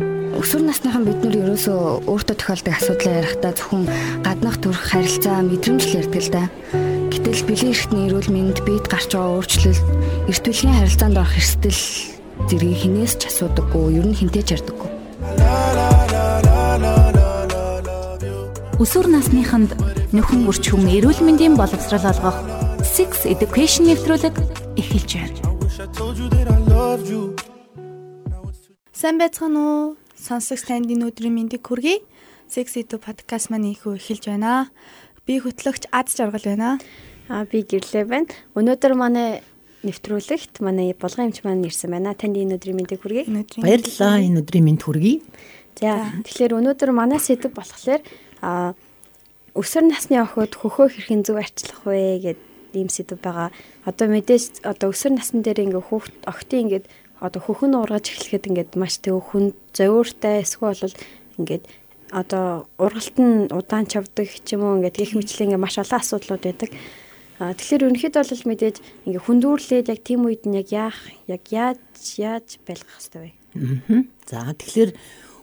өсвөр насныхан бид нар ерөөсөө өөртөө тохиолдог асуудлаа ярихдаа зөвхөн гаднах төрх харилцаа мэдрэмж л ярьдаг л да. Гэтэл бэлэн эрхтний эрүүл мэнд бид гарч байгаа өөрчлөлт эрт бүлгийн харилцаанд орох эрсдэл зэргийг хинээс ч асуудаггүй, ер нь хинтээ ч ярьдаггүй. Өсвөр насныханд нөхөн үрчхүн эрүүл мэндийн боловсрал олгох Sex Education нэвтрүүлэг эхэлж байна. Сайн байцгаана уу? Сонсогч танд энэ өдрийн мэндийг хүргэе. Sex Edu подкаст маань ихүү эхэлж байна. Би хөтлөгч Ад Жаргал байна. Аа би гэрлээ байна. Өнөөдөр манай нэвтрүүлэгт манай булган эмч маань ирсэн байна. Танд энэ өдрийн мэндийг хүргэе. Баярлалаа. Энэ өдрийн мэнд хүргэе. За тэгэхээр өнөөдөр манай сэдв болохоор аа өсвөр насны охид хөхөө хэрхэн зөв арчлах вэ гэдэг ийм сэдв байгаа. Одоо мэдээж одоо өсвөр насны дээр ингээ хүүхд охтын ингээд одоо хөхөн ургаж эхлэхэд ингээд маш тэг хүн зовиортай эсвэл бол ингээд одоо ургалт нь удаан чавдаг ч юм уу ингээд их мэтлээ ингээд маш олон асуудлууд байдаг. А тэгэхээр ерөнхийдөө бол мэдээж ингээ хүндүүрлээд яг тийм үед нь яг яах яг яаж яаж байлгах хэрэгтэй вэ? Аа. За тэгэхээр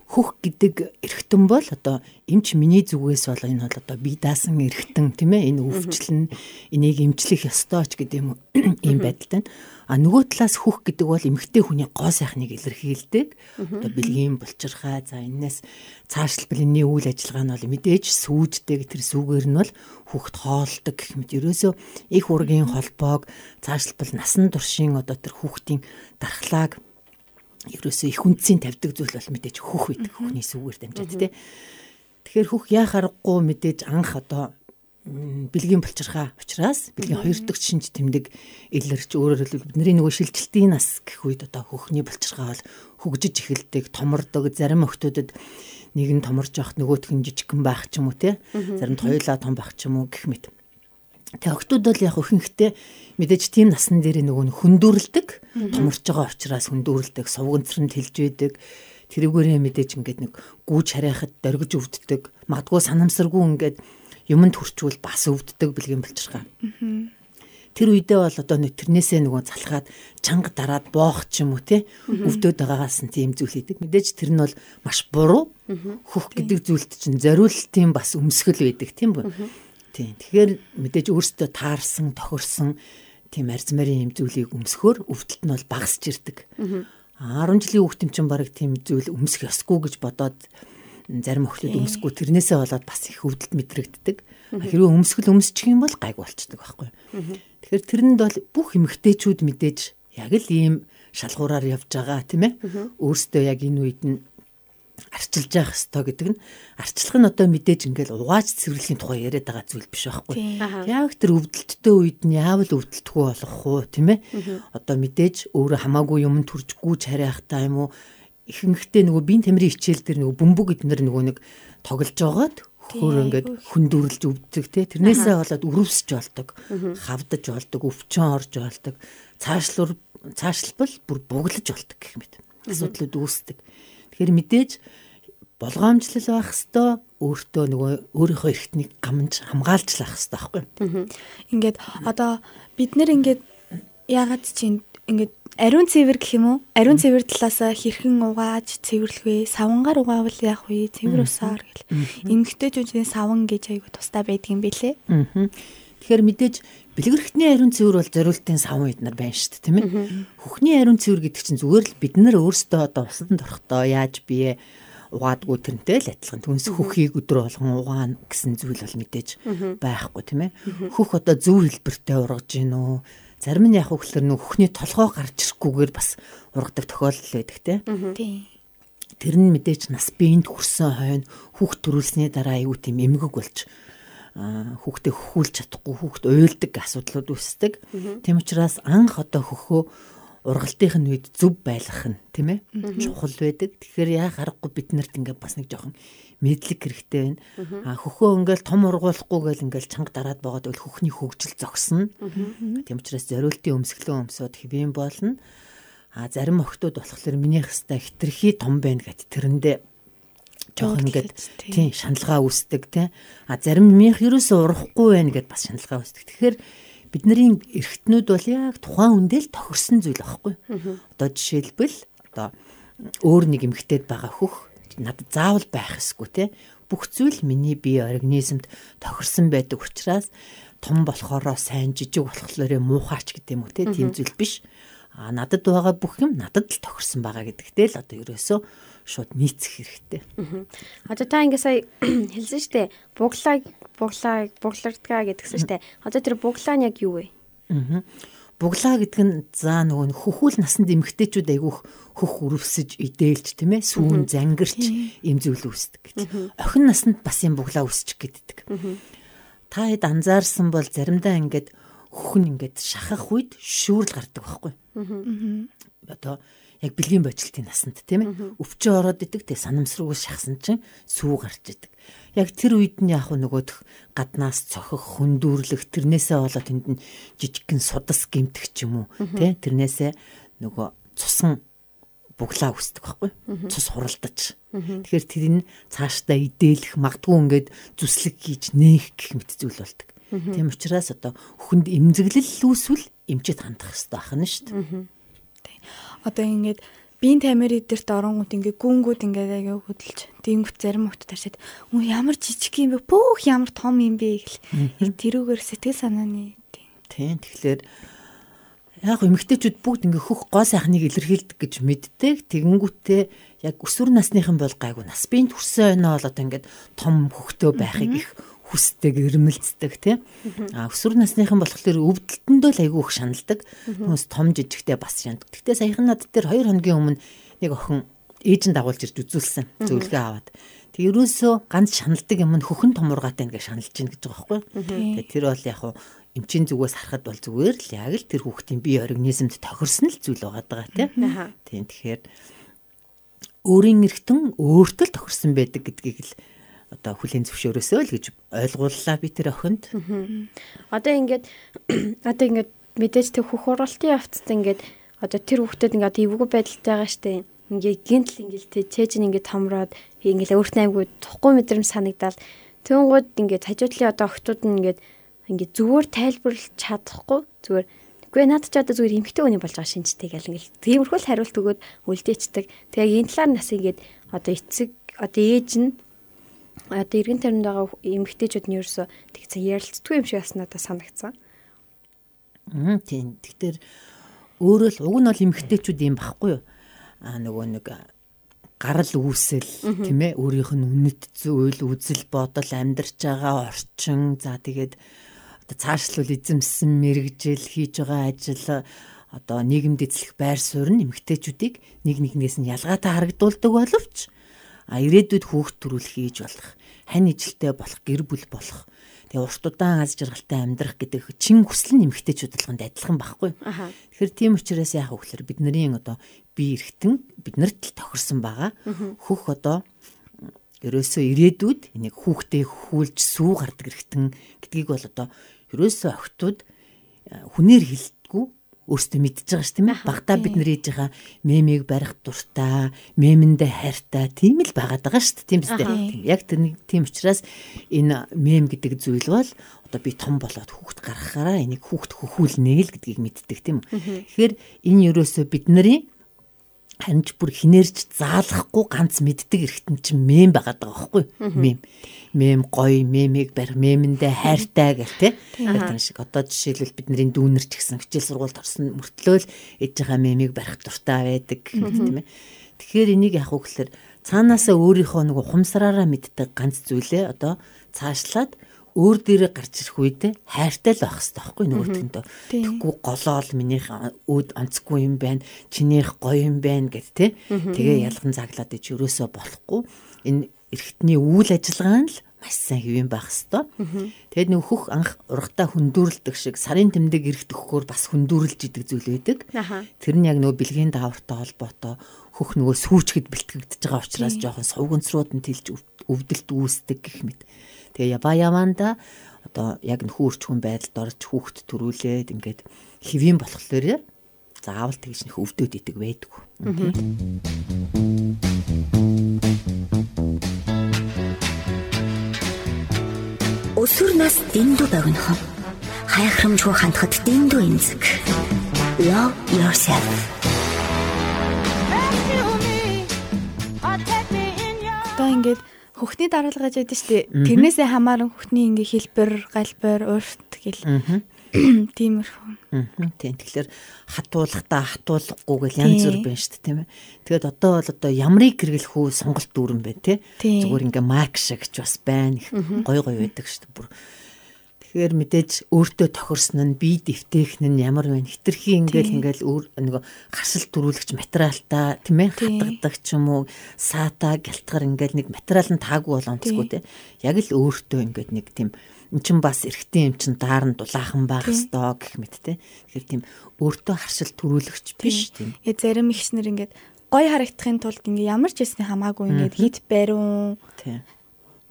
хөх гэдэг эргэтэн бол одоо эмч миний зүгээс бол энэ бол одоо бие даасан эргэтэн тийм ээ энэ өвчлөн энийг эмчлэх ёстой ч гэдэг юм ийм байдалтай. А нөгөө талаас хөх гэдэг бол эмгтэй хүний гоо сайхныг илэрхийлдэг. Одоо бэлгийн булчирхай за энэс цаашлбалны үйл ажиллагаа нь бол мэдээж сүйддэг тэр сүүгээр нь бол хүүхд хоолдог гэх мэт. Ерөөсөө их ургийн холбоог цаашлбал насан туршийн одоо тэр хүүхдийн дархлааг ерөөсөө их үндсийн тавьдаг зүйл бол мэдээж хөх байдаг. Хөхний сүгээр дамжаад тий. Тэгэхээр хөх яа харахгүй мэдээж анх одоо бэлгийн булчирхаа учраас бэлгийн хоёр дахь шинж тэмдэг илэрч өөрөөр хэлбэл бидний нөгөө шилжилтийн нас гэх үед одоо хөхний булчирхаа бол хөгжиж эхэлдэг, томордог, зарим охтуудад нэг нь томорж явах нөгөөх нь жижигхэн байх ч юм уу те. Заримд хоёулаа том байх ч юм уу гэх мэт. Тэгээ охтууд бол яг өхөнхтэй мэдээж тийм насан дээр нөгөө хөндүрлдэг томорч байгаа учраас хөндүрлдэг сувганцранд хэлж байдаг тэрүүгээрээ мэдээж ингээд нэг гүүж харайхад дөргиж өвддөг магадгүй санамсаргүй ингээд юмд хүрчүүл бас өвддөг бэлгийн болчихгаа. Тэр үедээ бол одоо нэг тэрнээсээ нөгөө залхаад чанга дараад боох ч юм уу те өвдөд байгаагаас нь тийм зүйл хийдэг. Мэдээж тэр нь бол маш буруу. Хөх гэдэг зүйлд чинь зориултын бас өмсгөл байдаг тийм үү? Тийм. Тэгэхээр мэдээж өөрсдөө таарсан, тохирсон тийм арз марын юм зүйлийг өмсөхөөр өвдөлт нь бол багасч ирдэг. 10 жилийн хүүхдийн чинь баг тийм зүйл өмсөх ёсгүй гэж бодоод зарим охлууд өмсөхгүй тэрнээсээ болоод бас их өвдөлт мэдрэгддэг. Хэрвээ өмсгөл өмсчих юм бол гайг болчдөг байхгүй. Тэгэхээр тэрэнд бол бүх эмгтээчүүд мэдээж яг л ийм шалгуураар явж байгаа тийм ээ. Өөрсдөө яг энэ үед нь арчилж явах хэрэгтэй гэдэг нь арчлах нь одоо мэдээж ингээл угааж цэвэрлэхийн тухай яриад байгаа зүйл биш байхгүй. Яг тэр өвдөлттэй үед нь яавал өвдөлтгүй болох уу тийм ээ. Одоо мэдээж өөрөө хамаагүй юм төржгүй чарайхтаа юм уу ихэнхдээ нөгөө биеийн тамирын хичээл дээр нөгөө бөмбөг эднэр нөгөө нэг тоглож байгаад хөр ингээд хүндүрлж өвддөг те. Тэрнээсээ болоод өрөвсөж болдог хавдаж болдог өвчин орж болдог. Цаашлуур цаашлбал бүр буглаж болдог гэх мэт. Асуудлууд үүсдэг. Тэгэхээр мэдээж болгоомжлол байх хэвээр өөртөө нөгөө өөрийнхөө эрхтнийг гамж хамгаалж лах хэвээр байхгүй. Ингээд одоо бид нэр ингээд яагаад чинь ингээд ариун цэвэр гэх юм уу? Ариун цэвэр талаас хэрхэн угааж цэвэрлэх вэ? Савангаар угаавал яах вэ? Цэвэр усаар гэл. Эмгтээчүүдийн саван гэж айгу тустай байдаг юм бэлээ. Тэгэхээр мэдээж бэлгэрхтний ариун цэвэр бол зориултын савн эднэр байна шүү дээ тийм ээ. Хөхний ариун цэвэр гэдэг чинь зүгээр л бид нар өөрсдөө одоо усанд орохдоо яаж бие угаадгүй тэрнтэй л адилхан. Түнс хөхийг өдрө болгон угаана гэсэн зүйл бол мэдээж байхгүй тийм ээ. Хөх одоо зөв хэлбэртэй ургаж гин үү? Зарим нь яг хөглөр нөх хөхний толгой гарч ирэхгүйгээр бас ургадаг тохиолдол байдаг тийм. Тэр нь мэдээж нас биеинд хүрсэн хойно хүүхд төрүүлсний дараа аюу тийм эмгэг болж хүүхдээ хөхүүлж чадахгүй хүүхд уйлдаг асуудлууд үүсдэг. Тийм учраас анх одоо хөхөө ургалтын үед зөв байлгах нь тийм ээ чухал байдаг. Тэгэхээр яа харахгүй бид нарт ингээд бас нэг жоохон мэдлэг хэрэгтэй байна. А хөхөө ингээл том ургуулахгүй гэл ингээл чанга дараад байгаад бол хөхний хөгжил зогсно. Тийм учраас зориултын өмсгөлөө өмсөд хэвэн болно. А зарим охтууд болохоор минийх хэвээр хитрхи том байна гэт тэрэндээ жоохон ингээд тийм шаналгаа үүсдэг тийм а зарим минийх ерөөсөө урахгүй байна гэд бас шаналгаа үүсдэг тэгэхээр бидний эргэтнүүд бол яг тухайн үндэл тохирсон зүйл аахгүй. Одоо жишээлбэл одоо өөр нэг эмгтээд байгаа хөх надад заавал байх эсгүй те. Бүх зүйл миний бие организмд тохирсон байдаг учраас том болохоро сайн жижиг болохоор муухайч гэдэг юм уу те. Тийм зүйл биш. А надад байгаа бүх юм надад л тохирсон байгаа гэдэгтэй л одоо ерөөсөө шууд нийцэх хэрэгтэй. Одоо та ингээ сая хэлсэн штэ буглаа буглаа буглардгаа гэдгсэн штэ. Одоо тэр буглаа нь яг юу вэ? Аа. Буглаа гэдэг нь за нөгөө хөхүүл насанд эмгтээчүүд айгүйх хөх өрөвсөж идээлж тийм ээ сүүн зангирч им зүйл үүсдэг гэдэг. Охин насанд бас юм буглаа үүсчих гэдэг. Та хэд анзаарсан бол заримдаа ингээд хөхн ингээд шахах үед шүүрл гардаг байхгүй. Одоо яг бэлгийн бочлтын насанд тийм ээ. Өвчөө ороод идэг те санамсруугаас шахсан чинь сүү гарч идэг. Яг тэр үед нь яг нөгөөх гаднаас цохих хөндүүрлэх тэрнээсээ болоод тэнд нь жижигхэн судас гимтэх ч юм уу те тэрнээсээ нөгөө цусан буглаа үсдэг байхгүй? Цус хуралдаж. Тэгэхээр тэр нь цаашдаа идэлэх магадгүй ингээд зүслэг хийж нээх гэх мэт зүйл болдог. Тийм учраас одоо хүнд эмзэглэл үүсвэл эмчэд хандах хэрэгтэй ахна шүү дээ одоо ингээд биеийн тамир эдэрт оронгууд ингээ гүнгүүд ингээ аяа хөдөлж тэнгүүт зарим хөвт таршаад өө ямар жижиг юм бэ? Бөөх ямар том юм бэ? гэл. Тэрүүгээр сэтгэл санааны тийм тэгэхээр яг эмэгтэйчүүд бүгд ингээ хөх гоо сайхныг илэрхийлдэг гэж мэддэг. Тэгэнгүүтээ яг өсвөр насныхан бол гайгүй нас биеийн төрсөн өнөө болоод ингээд том хөхтөө байхыг их хүсдэг, ирмэлцдэг тийм. А өсвөр насныхан болохоор өвдөлтөндөө л айгүй их шаналдаг. Хүмүүс том жижигтэй бас шаналдаг. Гэтэ саяхан над дээр 2 хоногийн өмнө нэг охин ээжин дагуулж ирж үзүүлсэн. Зөвлөгөө аваад. Тэг ерөөсөө ганц шаналдаг юм нь хөхөн томургаатай ингээ шаналж гин гэж байгаа байхгүй. Тэг тэр бол яг эмчийн зүгээс харахад бол зүгээр л яг л тэр хүүхдийн бие организмд тохирсон л зүйл байгаа даа тийм. Тийм тэгэхээр өөрийн эргэтэн өөртөө тохирсон байдаг гэдгийг л одоо хүлийн зөвшөөрөөсөө л гэж ойлгууллаа би тэр охинд. Одоо ингээд одоо ингээд мэдээж тэг хөх уралтын явцад ингээд одоо тэр хүүхдэд ингээд эвгүй байдалтай байгаа штэ. Ингээд гинтл ингээд тэг чэж нь ингээд томроод ингээд өөртөө аймгүй тухгүй мэдрэмж санагдал Тэнгууд ингээд хажуудлын одоо охтууд нь ингээд ингээд зүгээр тайлбарлаж чадахгүй зүгээр Үгүй наад ч одоо зүгээр эмхтэй хүний болж байгаа шинжтэй гэл ингээл тиймэрхүү л хариулт өгөөд үлдээчдэг. Тэгээ энэ талаар нас ингээд одоо эцэг одоо ээж нь одоо эргэн тойронд байгаа эмэгтэйчүүд нь ерөөсө тэгсэн ярилцдаггүй юм шиг бас надад санагцсан. Аа тийм. Тэгэхээр өөрөө л уг нь бол эмэгтэйчүүд юм багхгүй юу? Аа нөгөө нэг гарал үүсэл тийм ээ өөрийнх нь үнэт зүйл үзэл бодол амьдарч байгаа орчин за тэгээд одоо цаашлуул эзэмсэн мэрэгжил хийж байгаа ажил одоо нийгэмд эзлэх байр суурь нь эмэгтэйчүүдийг нэг нэгнээс нь ялгаатай харагдуулдаг боловч а ирээдүйд хүүхд төрүүлэх хийж болох хань ижилтэй болох гэр бүл болох тэгээ урт удаан аз жаргалтай амьдрах гэдэг чин хүсэл нь эмгтээчүүд болгонд адилхан байхгүй. Тэгэхээр тийм учраас яах вэ гэхээр бидний одоо бие эргэтэн биднэрт л тохирсон байгаа. Хөх одоо ерөөсөө ирээдүйд энийг хүүхдээ хүүлж сүү гардаг эргэтэн гэдгийг бол одоо ерөөсөө охтууд хүнээр хилдэггүй өөртөө мэдчихэж байгаа ш тийм ээ. Багтаа бид нар ээж байгаа мемийг барих дуртай, мемэндээ хайртай тийм л байгаад байгаа ш тийм үстэй. Яг тэр тийм учраас энэ мем гэдэг зүйл бол одоо би том болоод хүүхд гаргахаараа энийг хүүхд хөхүүлнэ л гэдгийг мэддэг тийм үү. Тэгэхээр энэ ерөөсөө бидний харин ч бүр хинээрч заалахгүй ганц мэддэг эргэтэн чинь мем байгаад байгаа байхгүй мем. Мем гоё мемийг барих мемэндээ хайртай гэх те тэр шиг одоо жишээлбэл бидний дүүнер ч гэсэн хичээл сургуульд орсон мөртлөө л ээж байгаа мемийг барих дуртай байдаг тийм ээ. Тэгэхээр энийг яах вэ гэхээр цаанаасаа өөрийнхөө нэг ухамсараараа мэддэг ганц зүйлээ одоо цаашлаад өөр дээрээ гарч ирэх үед хайртай л байх хэрэгтэй байхгүй нөгөөтөндөө. Тэгэхгүй голоол минийх өөд онцгүй юм байна. Чинийх гоё юм байна гэд тэ. Тэгээ ялган заглаад ич өрөөсөө болохгүй. Энэ эргэтний үйл ажиллагаа нь л маш сайн хэвэн байх хэвээр. Тэгэд нөх хөх анх урагтаа хүндүүрлдэг шиг сарын тэмдэг эргэх өгөхөөр бас хүндүүрлж идэг зүйл байдаг. Тэр нь яг нөгөө бэлгийн даавартай холбоотой хөх нөгөө сүүчгэд бэлтгэгдэж байгаа учраас жоохон сувгэнцрууд нь тэлж өвдөлт үүсдэг гэх мэт. Тэгээ яба яванда одоо яг нөхөрч хүн байдалд орж хүүхд төрүүлээд ингээд хэвийн болохоор заавал тэгж нөх өвдөд идэг байдаг. Өсвөр нас дэндүү богинохон хайхрамжгүй хандхад дэндүү эмзэг. Love yourself. ингээд хөхний дараалал гэж яддаг шүү дээ. Тэрнээсээ хамааран хөхний ингээ хэлбэр, галбар, урт гэл. Тиймэрхүү. Тийм. Тэгэхээр хатуулахдаа хатуулахгүй гэл янз бүр байна шүү дээ, тийм ээ. Тэгээд одоо бол одоо ямрыг хэрэглэх үү сонголт дүүрэн байна, тий. Зүгээр ингээ мак шиг ч бас байна. Гой гой байдаг шүү дээ. Бүр Тэгэхээр мэдээж өөртөө тохирсон нь бие дэвтээх нь ямар вэ? Хитрхи ингээл ингээл өөр нөгөө гарсал төрүүлэгч материалтай тийм ээ хатгадаг ч юм уу саата гялтгар ингээл нэг материал нь таагүй бол онцгүй тийм. Яг л өөртөө ингээд нэг тийм эн чин бас эргэтэй юм чин даар нь дулаахан байх ёстой гэх мэт тийм. Тэгэхээр тийм өөртөө харшил төрүүлэгч биш тийм. Э зарим ихснэр ингээд гой харагдахын тулд ингээ ямар ч ясны хамаагүй ингээд хит бариун тийм.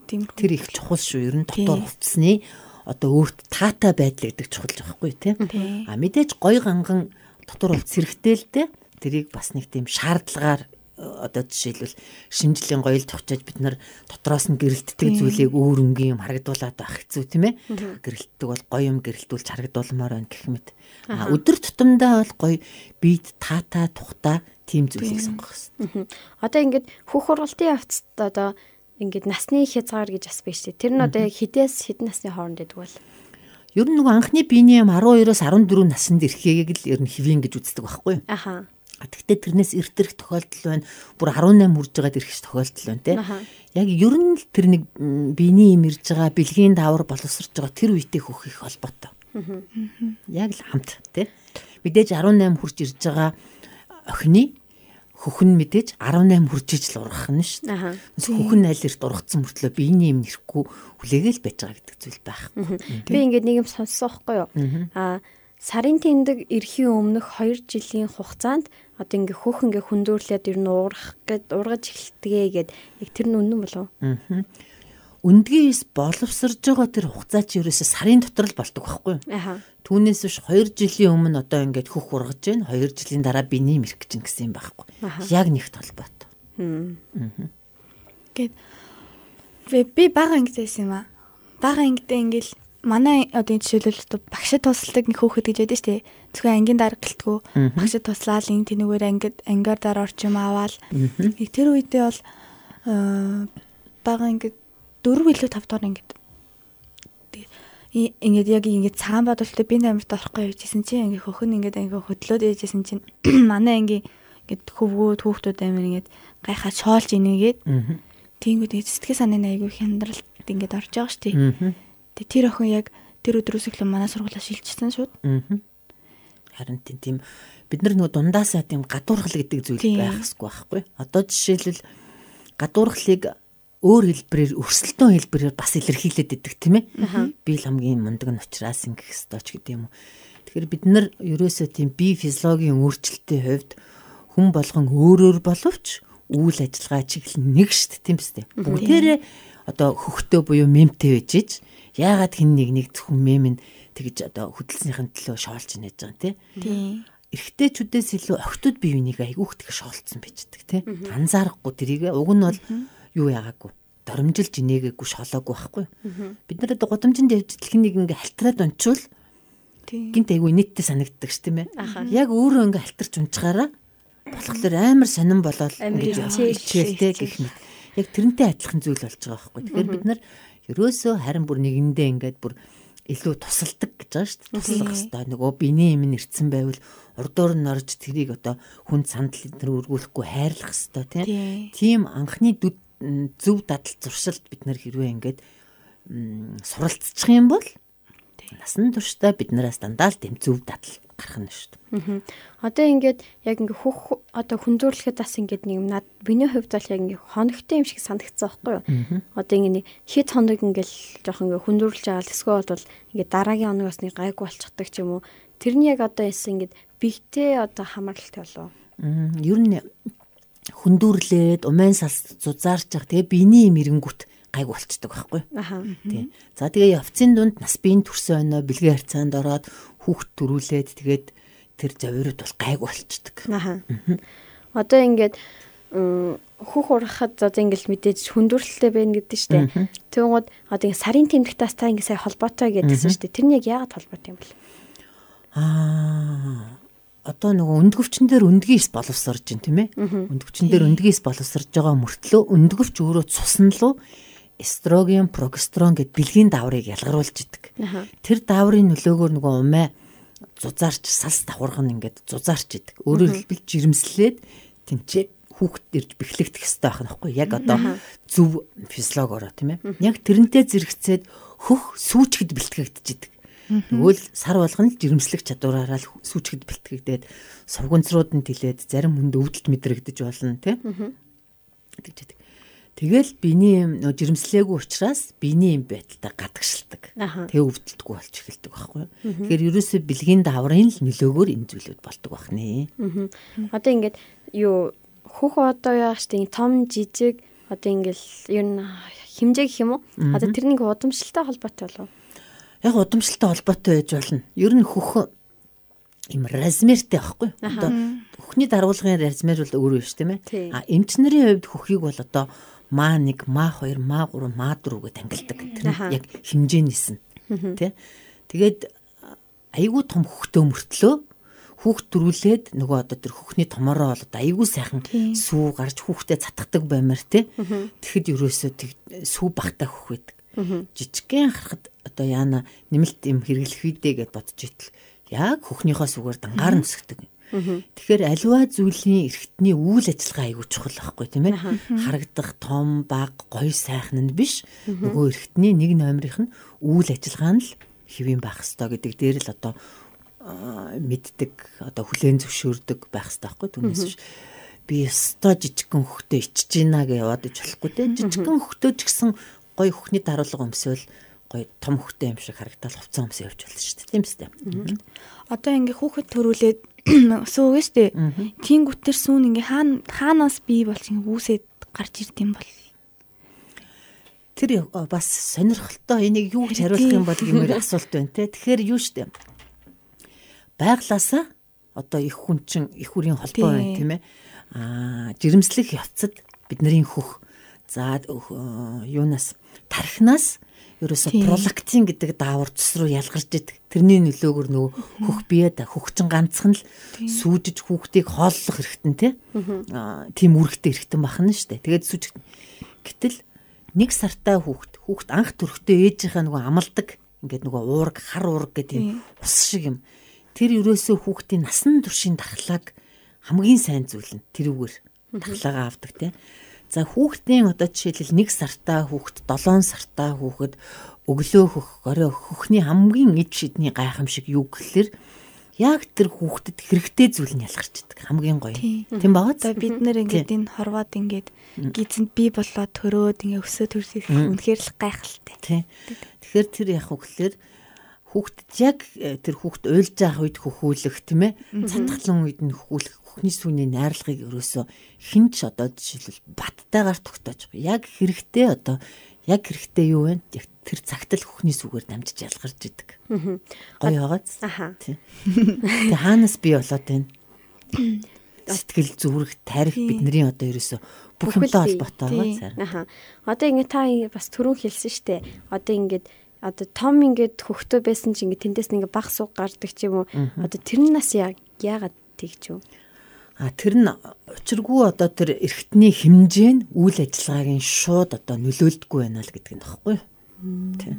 Тэр их чухал шүү. Ер нь дотор хувцсны одоо өөрт таатай байдал гэдэг чухал байхгүй тийм. А мэдээж гой ганган дотор хувц хэрэгтэй л дээ. Тэрийг бас нэг тийм шаардлагаар э, одоо жишээлбэл шинжлэлийн гоёл тогтоож бид нар дотроос нь гэрэлтдэг зүйлийг өөр өнгийн юм харагдуулаад байх хэцүү тийм ээ. Гэрэлтдэг бол гоё юм гэрэлтүүлж харагдуулмаар байна гэх мэт. А өдөр тутамдаа бол гоё бид таатай тухтай тийм зүйлийг сонгох хэрэгтэй. Одоо ингээд хүүх хургалтын явцад одоо ингээд насны хязгаар гэж бас биш тий. Тэр нь одоо яг хідээс хэдэн насны хооронд байдаг бол Ер нь нөгөө анхны биений юм 12-оос 14 наснд ирэхийг л ер нь хэвэн гэж үздэг байхгүй юу? Аха. Гэхдээ тэрнээс эртэрх тохиолдол байна. Бүр 18 хүрж байгаад ирэх тохиолдол байна тий. Яг ер нь л тэр нэг биений юм ирж байгаа бэлгийн давар боловсрж байгаа тэр үедээ хөх их холбоотой. Яг л хамт тий. Мэдээж 18 хүрч ирж байгаа охины хөхн мэдээж 18 хүрч ижил ургах нь шүү. Хөхн аль эрт ургацсан мөртлөө биений юм нэрэхгүй хүлээгээл байж байгаа гэдэг зүйл байхгүй. Би ингээд нэг юм сонссон байхгүй юу? Аа сарын тэмдэг эрхийн өмнөх 2 жилийн хугацаанд одоо ингээ хөөх ингээ хүндөөрлээд ер нь уурах гэд ургаж эхэлтгээ гэд яг тэр нь үнэн болов? Аа үндгээс боловсрж байгаа тэр хугацаа чи ерөөсө сарын дотор л болдог байхгүй юу? Түүнээс биш 2 жилийн өмнө одоо ингээд хөх ургаж байна. 2 жилийн дараа биений мэрх гэж гэсэн юм байхгүй. Яг нэгт холбоотой. Гэт би бага ангидсэн юм аа. Бага ангидээ ингээл манай одоо жишээлбэл одоо багшид тусалдаг нэг хөөхд гэж байдаг шүү дээ. Зөвхөн ангийн дараа гэлтгүү багшид туслаад ин тэнүүгээр ангид ангиар дараа орчим аваад нэг тэр үедээ бол бага ангид 4 билүү 5 дахь ингээд ингээд яг ингээд цагаан бодолтой би намирт орохгүй явжсэн чинь ингээд хөхн ингээд ингээд хөдлөөд яжсэн чинь манай ангийн ингээд хөвгүүд хүүхдүүд амир ингээд гайхаа шоолж инегээд тиймүүд сэтгэл санааны айгүй хяндралт ингээд орж байгаа шүү дээ. Тэгээ тэр охин яг тэр өдрөөс эхлэн манай сургуулаа шилжчихсэн шүүд. Харин тийм бид нар нөгөө дундаасаа тийм гадуурхал гэдэг зүйл байх хэрэггүй байхгүй. Одоо жишээлбэл гадуурхлыг өөр хэлбэрээр өрсөлдөөн хэлбэрээр бас илэрхийлээд идэг тийм ээ. Би л хамгийн мундаг нь учраас ингэх ёстой ч гэдэг юм уу. Тэгэхээр бид нар ерөөсөө тийм бие физиологийн өөрчлөлтийн хувьд хүн болгон өөрөөр боловч үйл ажиллагаа чиглэл нэг дээ тийм үстэй. Бүгдээрээ одоо хөхтөө буюу мемтэй байж иж яагаад хин нэг нэг зөвхөн мем нь тэгж одоо хөдөлснийхэн төлөө шоолж нэж байгаа тийм. Эрэгтэйчүүдээс илүү охтууд бие биенийг айгүйх тэг шоолцсон байждаг тийм. Анзаарахгүй тэрийг уг нь бол юу яагаагүй доромжилж инээгээгүй шолоогүй байхгүй. Бид нар одоо гудамжинд явж дэлхнийг ингээ халтраад унчвал гинт айгүй нийттэй санагддаг ш тийм ээ. Яг өөрөө ингээ халтарч унчгаараа болохоор амар сонирн болоод ингэж хичээлтэй гэх мэт. Яг тэрнтэй адилхан зүйл болж байгаа байхгүй. Тэгэхээр бид нар ерөөсөө харин бүр нэгэндээ ингээд бүр илүү тусалдаг гэж байгаа шүү дээ. Туслах хэвээр нөгөө биений юм нэрцэн байвал урдуур нь орж тэрийг одоо хүн сандал энэ өргүүлэхгүй хайрлах хэвээр тийм анхны дүд зөв дадал зуршилд бид нар хэрвээ ингээд суралцчих юм бол насан туршдаа бид нараас дандаа л тийм зөв дадал гарах нь шүү дээ. Одоо ингээд яг ингээ хөх одоо хүндрүүлэхэд бас ингээд нэг над биний хувьд бол яг ингээ хоногтой юм шиг санагдсан байхгүй юу? Одоо ингээ хит хоног ингээл жоох ингээ хүндрүүлж байгаа л эсвэл бол ингээ дараагийн хоногоос нэг гайгүй болчихдаг ч юм уу. Тэрний яг одоо яасан ингээд бигтэй одоо хамааралтай болов. Ер нь хүндүрлээд умайн салс зузаарч байгаа. Тэгээ биений юм эренгүүт гайг болцдог байхгүй. Тий. За тэгээ явцын дунд нас биеийн төрсөн өнөө бэлгийн харьцаанд ороод хүүхд төрүүлээд тэгээд тэр завирууд бол гайг болцдог. Аха. Одоо ингээд хүүх урахад одоо ингээл мэдээж хүндүрлэлтэй байна гэдэг тэ. Тэгвэл одоо сарын тэмдэгтээс та ингээ сая холбоотой шүү дээ. Тэр нь яг яагаад холбоотой юм бэ? Аа одоо нөгөө өндгөвчн дээр өндгийс боловсрож байна тийм ээ. Өндгөвчн дээр өндгийс боловсрож байгаа мөртлөө өндгөвч өөрөө цусн руу эстроген, прогестерон гэд бэлгийн дааврыг ялгаруулж идэг. Тэр дааврын нөлөөгөөр нөгөө умаа зузаарч салс давхарх нь ингээд зузаарч идэг. Өөрөөр хэлбэл жирэмслээд тэнцээ хүүхд ирж бэхлэгдэх хэрэгтэй байх нөхгүй яг одоо зөв физиологиороо тийм ээ. Яг тэрнтэй зэрэгцээд хөх сүүчгэд бэлтгэгдэж идэг. Нөгөө л сар болгоно л жирэмслэх чадвараараа л сүүчгэд бэлтгэгдээд сургунцрууд нь тэлээд зарим хүнд өвдөлт мэдрэгдэж болно тийм. Тэгж идэг. Тэгэл биений нөө жирэмслээгүй учраас биений юм байдалтай гадагшилдаг. Тэгээ өвдөлтгүй болж эхэлдэг байхгүй. Тэгэхээр ерөөсөө бэлгийн даврын л нөлөөгөөр энэ зүйлүүд болдог байна. Одоо ингээд юу хөх одоо яах штэ том жижиг одоо ингээл ер нь хэмжээ гэх юм уу? Одоо тэрнийг удамшилтай холбоотой болов? Яг удамшилтай холбоотой байж болно. Ер нь хөх им размертэй байхгүй. Одоо хөхний даргуулгын размер бол өөр биш тийм ээ. А эмчнэрийн хувьд хөхийг бол одоо маа 1, маа 2, маа 3, маа 4 гэж ангилдаг. Тэр нь яг хэмжээнээс нь. Тэ. Тэгээд айгүй том хөхтөө мөртлөө хүүхд төрүүлээд нөгөө одоо тэр хөхний томороо бол айгүй сайхан сүү гарч хүүхдэд цатгадаг баймар те. Тэгэхэд ерөөсөө сүү багтаа хөх байдаг. Жижигхэн харахад одоо яана нэмэлт юм хэрэглэх үедээ гэд бодож итэл яг хөхнийхөө сүгээр дангаар нүсгдэг. Тэгэхээр аливаа зүйлийн эргэтний үйл ажиллагаа айгүй чухал байхгүй тийм ээ. Харагдах том, баг, гоё сайхан нь биш. Нөгөө эргэтний нэг номерийнх нь үйл ажиллагаа нь л хэвэн байх ёстой гэдэг дээр л одоо мэддэг, одоо хүлээн зөвшөөрдөг байх ёстой байхгүй түүнээс биш. Би өстой жижигхэн хөхтөө ичж гинэ гэж яваад иж болохгүй те. Жижигхэн хөхтөө ч гэсэн гоё хөхний даруулга өмсөөл гоё том хөхтэй юм шиг харагдал хувцас өмсөө явж болно шүү дээ. Тийм үстэй. Одоо ингээ хүүхэд төрүүлээд сүүгээ штэ. Тэнгүүт төр сүүн ингээ хаана хаанаас бий болж ингээ үүсээд гарч ирд юм бол Тэр бас сонирхолтой энийг юу гэж хариулах юм бол гэмээр асуулт байна те. Тэгэхээр юу штэ. Байглаасаа одоо их хүн чин их хүрийн холбоо байна тийм ээ. Аа жирэмслэх явцад бидний хөх за юунаас тархинаас ерөөсө пролактин гэдэг даавар цэс рүү ялгарч идэг. Тэрний нөлөөгөөр нөгөө хөх бие да хөхчин ганцхан л сүүжиж хүүхдийг хооллох хэрэгтэн тий. Тийм үргэлтэй хэрэгтэн бахна штэ. Тэгээд сүүж гэтэл нэг сартай хүүхд хүүхд анх төрөхдөө ээжийнхээ нөгөө амалдаг ингээд нөгөө уург хар уург гэдэг юм ус шиг юм. Тэр ерөөсөө хүүхдийн насан туршийн дархлааг хамгийн сайн зүйл нь тэрүүгээр дархлаагаа авдаг тий. За хүүхдийн одоо жишээлбэл 1 сартаа хүүхд 7 сартаа хүүхэд өглөө хөх орой хөхний хамгийн эд шидний гайхамшиг юу гэхэлэр яг тэр хүүхдэд хэрэгтэй зүйл нь ялгарч идэг хамгийн гоё. Тийм багаа. За бид нэр ингээд энэ хорвоод ингээд гизэнд би болоод төрөөд ингээд өсөө төрсөх үнэхээр л гайхалтай. Тийм. Тэгэхээр тэр яг үгээр хүүхдэд яг э, тэр хүүхд уйлж байгаа үед хөхүүлэх тийм ээ. Цатгалан үед нь хөхүүлэх хөхний сүний найрлагыг өрөөсөө хинч одоо жишээлбэл баттайгаар тогтоож яг хэрэгтэй одоо яг хэрэгтэй юу вэ? Тэр цагт л хөхний сүгээр дамжиж ялгарч идэг. Гоё байгааз. Тэг хаанаас би болоод байна? Сэтгэл зүрх, тарих бидний одоо ерөөсөө бүх юмтай холбоотой байгаа. Аха. Одоо ингэ та бас түрүүн хэлсэн штэ. Одоо ингээд одоо том ингээд хөхтөө байсан чи ингээд тэндээс ингээд баг суг гардаг ч юм уу. Одоо тэр нь нас яагаад тэгж юу? А тэр нь учиргүй одоо тэр эргэтний хэмжээ нь үйл ажиллагаагийн шууд одоо нөлөөлдөггүй байна л гэдэг нь багхгүй. Тийм.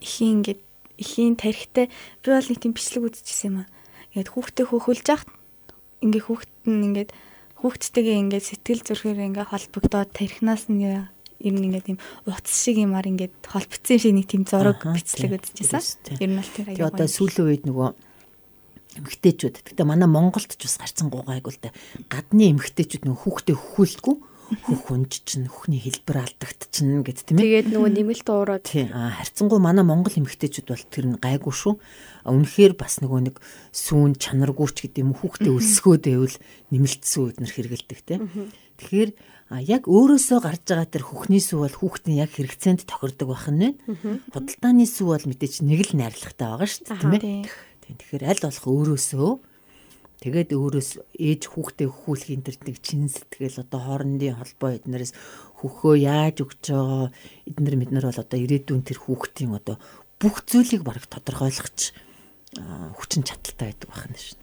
Ихийн ингээд ихийн тарихтай би бол нэг тийм бичлэг үзчихсэн юм аа. Ингээд хүүхдээ хөөхөлж яхад ингээд хүүхэд нь ингээд хүүхдтэйгээ ингээд сэтгэл зүрхээр ингээд холбогдоод тарихнаас нь ер нь ингээд тийм утас шиг юмар ингээд холбогдсон шиг нэг тийм зураг бичлэг үзчихсэн. Ер нь бол тэр аяа. Одоо сүүлийн үед нөгөө эмгтээчүүд. Гэтэ манай Монголд ч бас гарцсан гуйгайг л да. Гадны эмгтээчүүд нөгөө хүүхдээ хөхүүлдэггүй хөх хүнж чинь хөхний хэлбэр алдагдчихна гэд тийм ээ. Тэгээд нөгөө нэмэлт уураад. Тийм. Харьцангуй манай монгол эмэгтэйчүүд бол тэр нь гайгүй шүү. Үнэхээр бас нөгөө нэг сүүн чанаргүйч гэдэг юм хүүхдээ өлсгөөд байвал нэмэлтсэн үднэр хэрэгэлдэг тийм. Тэгэхээр яг өөрөөсөө гарч байгаа тэр хөхний сүү бол хүүхдийн яг хэрэгцээнд тохирдог байх нь байна. Худалдааны сүү бол мэдээч нэг л найрлагатай байгаа шүү дээ тийм ээ. Тэгэхээр аль болох өөрөөсөө Тэгээд өөрөөс ээж хүүхдээ хөхүүлэх энэ төр нэг чин сэтгэл одоо хоорондын холбоо эднэрээс хөхөө яаж өгч байгаа эднэр мэднэр бол одоо ирээдүйн тэр хүүхдийн одоо бүх зүйлийг бараг тодорхойлохч хүчин чадалтай байдаг байна шин.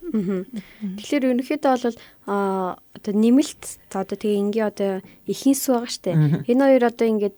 Тэгэхээр ерөнхийдөө бол одоо нэмэлт одоо тэгээ ингээ одоо ихэнх байгаа штэ. Энэ хоёр одоо ингээд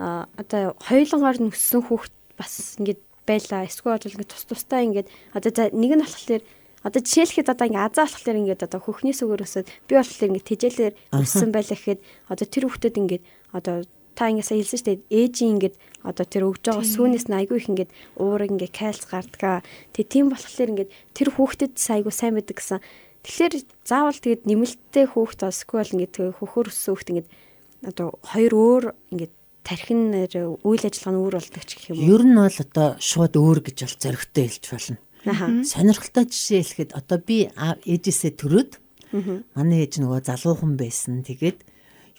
одоо хоёулангаар нөссөн хүүхд бас ингээд байла. Эсвэл бол ингээд тус тустай ингээд одоо за нэг нь болохоор одоо жишээлхэд одоо ингээ азаа болохоор ингээд одоо хөхний сүгээр өсөд би болохоор ингээ тижээлэр өссөн байлаа гэхэд одоо тэр хүүхдэд ингээд одоо та ингэсээ хэлсэн шүү дээ. Ээжийн ингээд одоо тэр өгж байгаа сүүнээс нь айгүй их ингээд уурыг ингээд кайлс гардгаа. Тэг тийм болохоор ингээд тэр хүүхдэд айгүй сайн байдаг гэсэн. Тэгэхээр заавал тэгэд нэмэлттэй хүүхд осгүй ингээд хөхөр өссөн хүүхд ингээд одоо хоёр өөр ингээд тархин үйл ажиллагаа нь өөр болдог ч гэх юм уу. Ер нь бол одоо шууд өөр гэж бол зөрөгтэй хэлж болно сонирхолтой жишээ хэлэхэд одоо би ээжээсээ төрөөд манай ээж нөгөө залуухан байсан. Тэгээд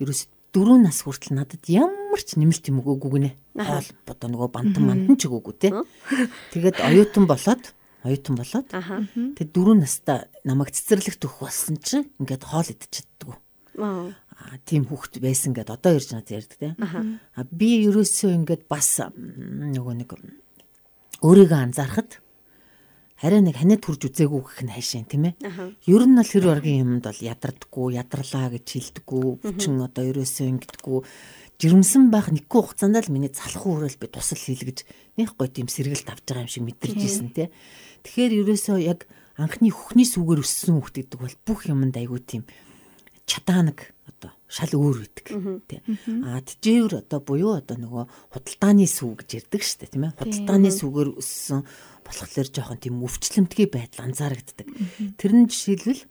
ерөөс 4 нас хүртэл надад ямар ч нэмэлт юм өгөөгүй гинэ. Хоол одоо нөгөө бантан мантан ч өгөөгүй те. Тэгээд оюутан болоод оюутан болоод тэгээд 4 настай намайг цэцэрлэгт өгөх болсон чинь ингээд хоол идчихэддэг. Аа тийм хүүхэд байсан гэд одоо ирж надад ярьдаг те. Аа би ерөөсөө ингээд бас нөгөө нэг өөрийгөө анзаарахад арай нэг ханиад хурж үзээгүй гэх нь хайшин тийм ээ. Ер нь бол хэр оргийн юмд бол ядардггүй, ядарлаа гэж хэлдэггүй, бүчин одоо ерөөсөө ингэдэггүй жирэмсэн байх нэггүй хугацаанд л миний залах уурал би тусал хийлгэж нэг гой тийм сэргэлт авч байгаа юм шиг мэдэрч ийсэн тий. Тэгэхээр ерөөсөө яг анхны хөхний сүгээр өссөн хүүхд гэдэг бол бүх юмд айгүй тийм чатаанаг одоо шал өөр үүдэг тий. Аа тижээр одоо буюу одоо нөгөө худалдааны сүв гэж ярддаг шүү дээ тийм ээ. Худалдааны сүгээр өссөн болохоор жоохон тийм өвчлөмтгий байдал анзаарэгддэг. Тэр нь жишээлбэл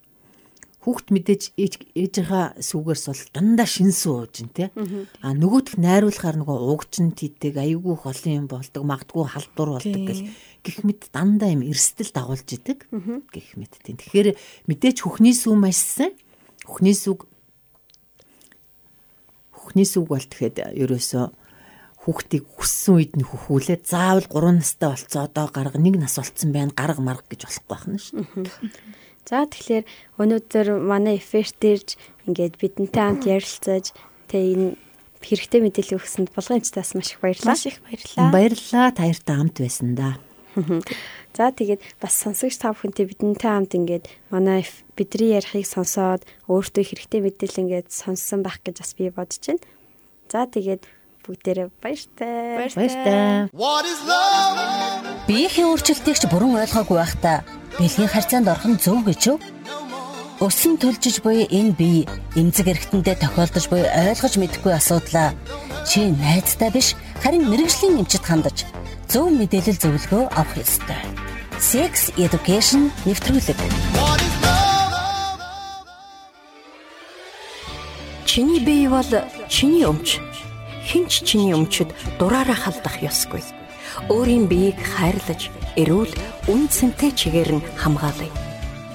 хүүхд мэдээж ээжийнхаа сүгээрс бол дандаа шинсүү ууж ин тээ. А нөгөөх найруулахаар нөгөө угчин тийдэг аюулгүй олон юм болдог магадгүй халдвар болдог гэл гих мэд дандаа юм эрсдэл дагуулж идэг гих мэд тийм. Тэгэхээр мэдээж хөхний сүм машсан. Хөхний сүг хөхний сүг бол тэгэхэд ерөөсөө хүүхдийг хүссэн үед нь хөхүүлээ заавал 3 настай болцоо одоо гарга нэг нас болцсон байна гарга марга гэж болохгүй байна шүү. За тэгэхээр өнөөдөр манай эфирт ирж ингээд бидэнтэй хамт ярилцаж тэг энэ хэрэгтэй мэдээлэл өгсөнд булганчтаас маш их баярлалаа. Маш их баярлалаа. Баярлалаа таяртай хамт байсан да. За тэгээд бас сонсогч та бүхэнтэй бидэнтэй хамт ингээд манай бидний ярихыг сонсоод өөртөө хэрэгтэй мэдээлэл ингээд сонссон байх гэж бас би бодож байна. За тэгээд бүгдээрээ баяртай. Баяртай. Биеийн өөрчлөлтийг ч бүрэн ойлгоогүй байхдаа бэлгийн харьцаанд орох нь зөв гэж үү? Өсөн төлжиж буй энэ бие эмзэг эргэтэндээ тохиолдож буй ойлгож мэдэхгүй асуудлаа чи найзтай биш харин мэрэгжлийн эмчит хандаж зөв мэдээлэл зөвлөгөө авах ёстой. Sex Education нэвтрүүлэг. Чиний бие бол чиний өмч хинч чиний өмчөд дураараа халдах ёсгүй. Өөрийн биеийг хайрлаж, эрүүл, үнцэнтэй чигээр нь хамгаалъя.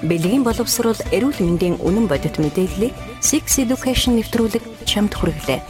Бэлгийн боловсрол эрүүл мэндийн үнэн бодит мэдээллийг Six Education нэвтрүүлэг чамд хүргэлээ.